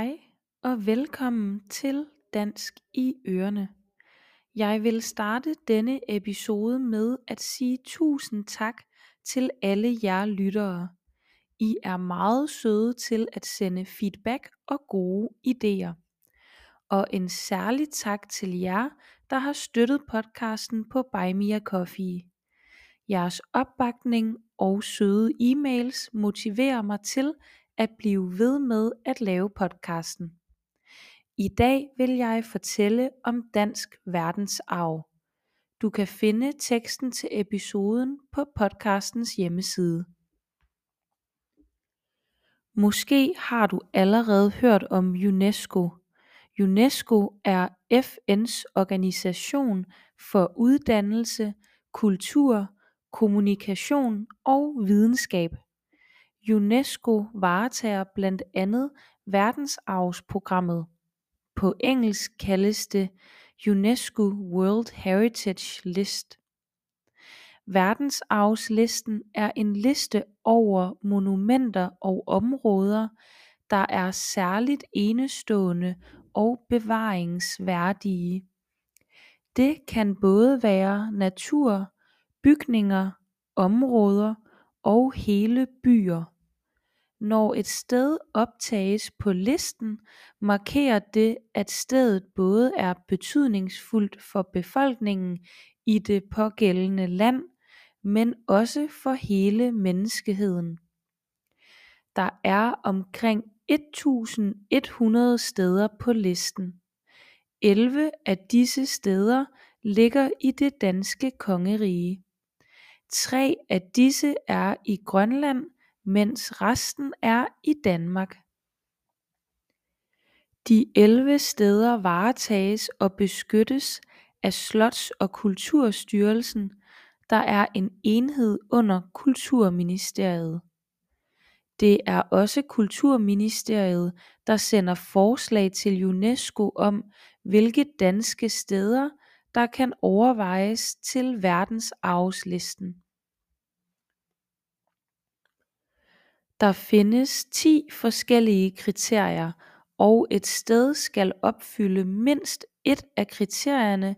Hej og velkommen til Dansk i Ørene. Jeg vil starte denne episode med at sige tusind tak til alle jer lyttere. I er meget søde til at sende feedback og gode idéer. Og en særlig tak til jer, der har støttet podcasten på Buy Me a Coffee. Jeres opbakning og søde e-mails motiverer mig til at blive ved med at lave podcasten. I dag vil jeg fortælle om dansk verdensarv. Du kan finde teksten til episoden på podcastens hjemmeside. Måske har du allerede hørt om UNESCO. UNESCO er FN's organisation for uddannelse, kultur, kommunikation og videnskab. UNESCO varetager blandt andet verdensarvsprogrammet. På engelsk kaldes det UNESCO World Heritage List. Verdensarvslisten er en liste over monumenter og områder, der er særligt enestående og bevaringsværdige. Det kan både være natur, bygninger, områder og hele byer. Når et sted optages på listen, markerer det at stedet både er betydningsfuldt for befolkningen i det pågældende land, men også for hele menneskeheden. Der er omkring 1100 steder på listen. 11 af disse steder ligger i det danske kongerige. Tre af disse er i Grønland, mens resten er i Danmark. De 11 steder varetages og beskyttes af Slots- og Kulturstyrelsen, der er en enhed under Kulturministeriet. Det er også Kulturministeriet, der sender forslag til UNESCO om, hvilke danske steder, der kan overvejes til verdensarvslisten. Der findes 10 forskellige kriterier, og et sted skal opfylde mindst et af kriterierne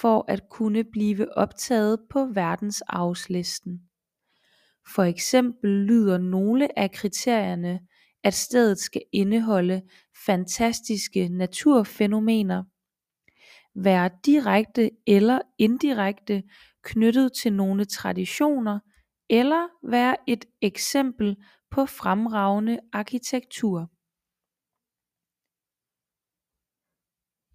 for at kunne blive optaget på verdensarvslisten. For eksempel lyder nogle af kriterierne, at stedet skal indeholde fantastiske naturfænomener, være direkte eller indirekte knyttet til nogle traditioner eller være et eksempel på fremragende arkitektur.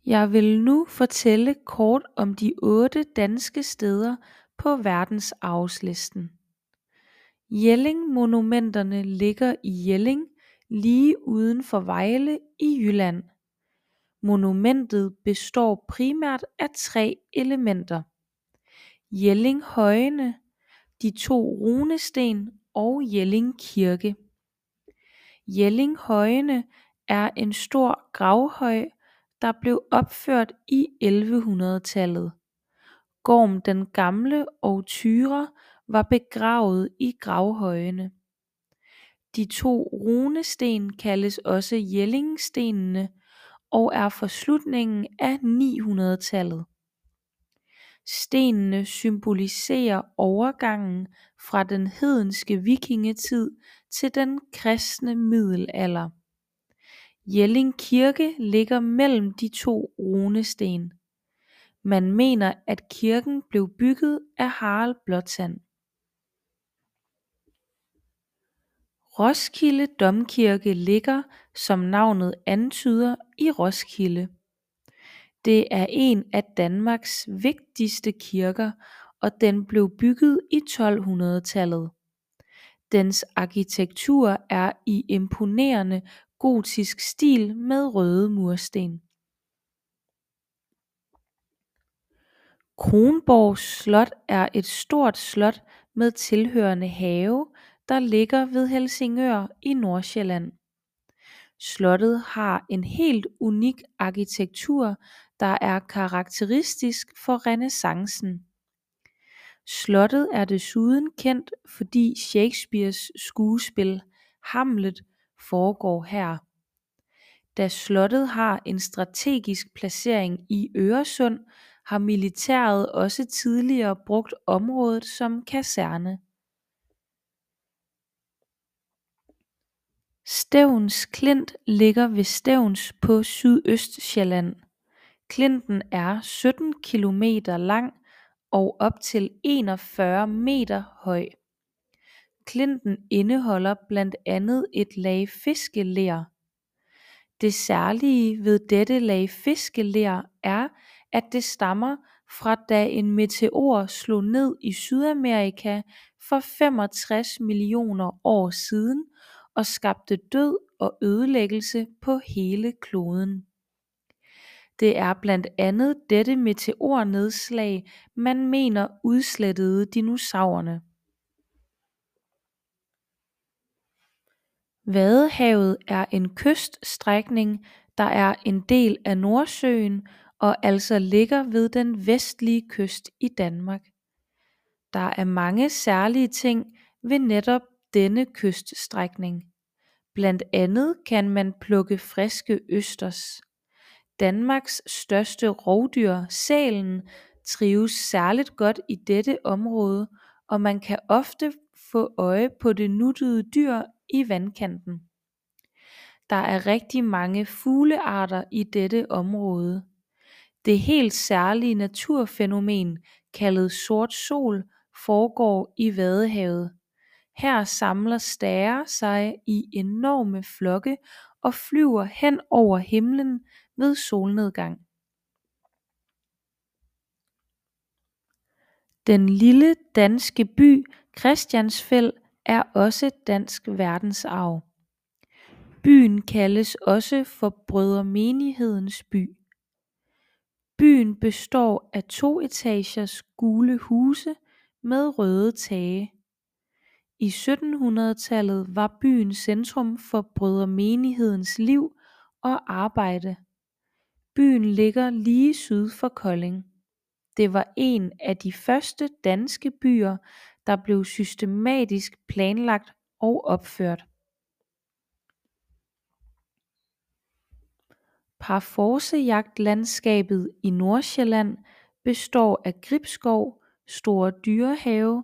Jeg vil nu fortælle kort om de otte danske steder på verdensarvslisten. Jelling-monumenterne ligger i Jelling lige uden for Vejle i Jylland. Monumentet består primært af tre elementer. Jelling-højene, de to runesten og Jelling Kirke. Jelling-højene er en stor gravhøj, der blev opført i 1100-tallet. Gorm den Gamle og Tyre var begravet i gravhøjene. De to runesten kaldes også Jellingstenene og er fra slutningen af 900-tallet. Stenene symboliserer overgangen fra den hedenske vikingetid til den kristne middelalder. Jelling Kirke ligger mellem de to runesten. Man mener at kirken blev bygget af Harald Blåtand. Roskilde Domkirke ligger, som navnet antyder, i Roskilde. Det er en af Danmarks vigtigste kirker og den blev bygget i 1200-tallet. Dens arkitektur er i imponerende gotisk stil med røde mursten. Kronborg Slot er et stort slot med tilhørende have, der ligger ved Helsingør i Nordsjælland. Slottet har en helt unik arkitektur, der er karakteristisk for renæssancen. Slottet er desuden kendt fordi Shakespeares skuespil Hamlet foregår her. Da slottet har en strategisk placering i Øresund har militæret også tidligere brugt området som kaserne Stevns Klint ligger ved Stevns på Sydøstsjælland. Klinten er 17 km lang og op til 41 meter høj. Klinten indeholder blandt andet et lag fiskeler. Det særlige ved dette lag fiskeler er at det stammer fra da en meteor slog ned i Sydamerika for 65 millioner år siden og skabte død og ødelæggelse på hele kloden. Det er blandt andet dette meteornedslag man mener udslettede dinosaurerne. Vadehavet er en kyststrækning der er en del af Nordsøen og altså ligger ved den vestlige kyst i Danmark. Der er mange særlige ting ved netop denne kyststrækning. Blandt andet kan man plukke friske østers. Danmarks største rovdyr sælen trives særligt godt i dette område og man kan ofte få øje på det nuttede dyr i vandkanten. Der er rigtig mange fuglearter i dette område. Det helt særlige naturfænomen kaldet sort sol foregår i Vadehavet. Her samler stærer sig i enorme flokke og flyver hen over himlen ved solnedgang. Den lille danske by Christiansfeld er også dansk verdensarv. Byen kaldes også for Brødremenighedens by. Byen består af toetagers gule huse med røde tage. I 1700-tallet var byen centrum for Brødremenighedens liv og arbejde. Byen ligger lige syd for Kolding. Det var en af de første danske byer der blev systematisk planlagt og opført. Parforcejagtlandskabet i Nordsjælland består af Gribskov Store Dyrehave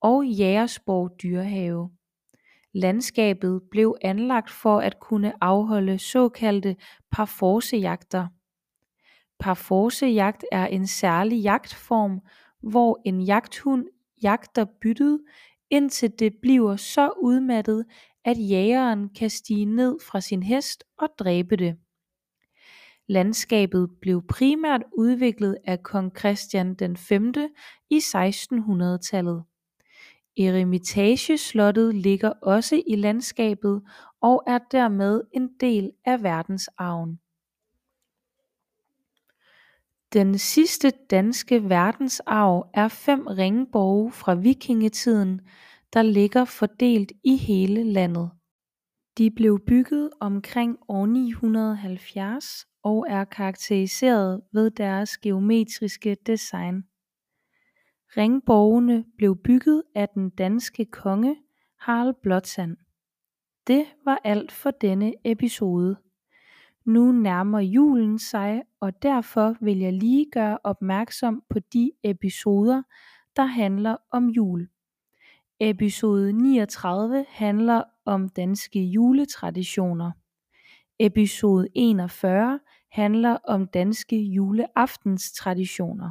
og Jægersborg Dyrehave. Landskabet blev anlagt for at kunne afholde såkaldte parforcejagter Parforcejagt er en særlig jagtform hvor en jagthund jagter byttet indtil det bliver så udmattet at jægeren kan stige ned fra sin hest og dræbe det. Landskabet blev primært udviklet af kong Christian V i 1600-tallet Eremitageslottet ligger også i landskabet og er dermed en del af verdensarven. Den sidste danske verdensarv er fem ringborge fra vikingetiden der ligger fordelt i hele landet. De blev bygget omkring år 970 og er karakteriseret ved deres geometriske design. Ringborgene blev bygget af den danske konge Harald Blåtand. Det var alt for denne episode. Nu nærmer julen sig og derfor vil jeg lige gøre opmærksom på de episoder der handler om jul. Episode 39 handler om danske juletraditioner. Episode 41 handler om danske juleaftenstraditioner.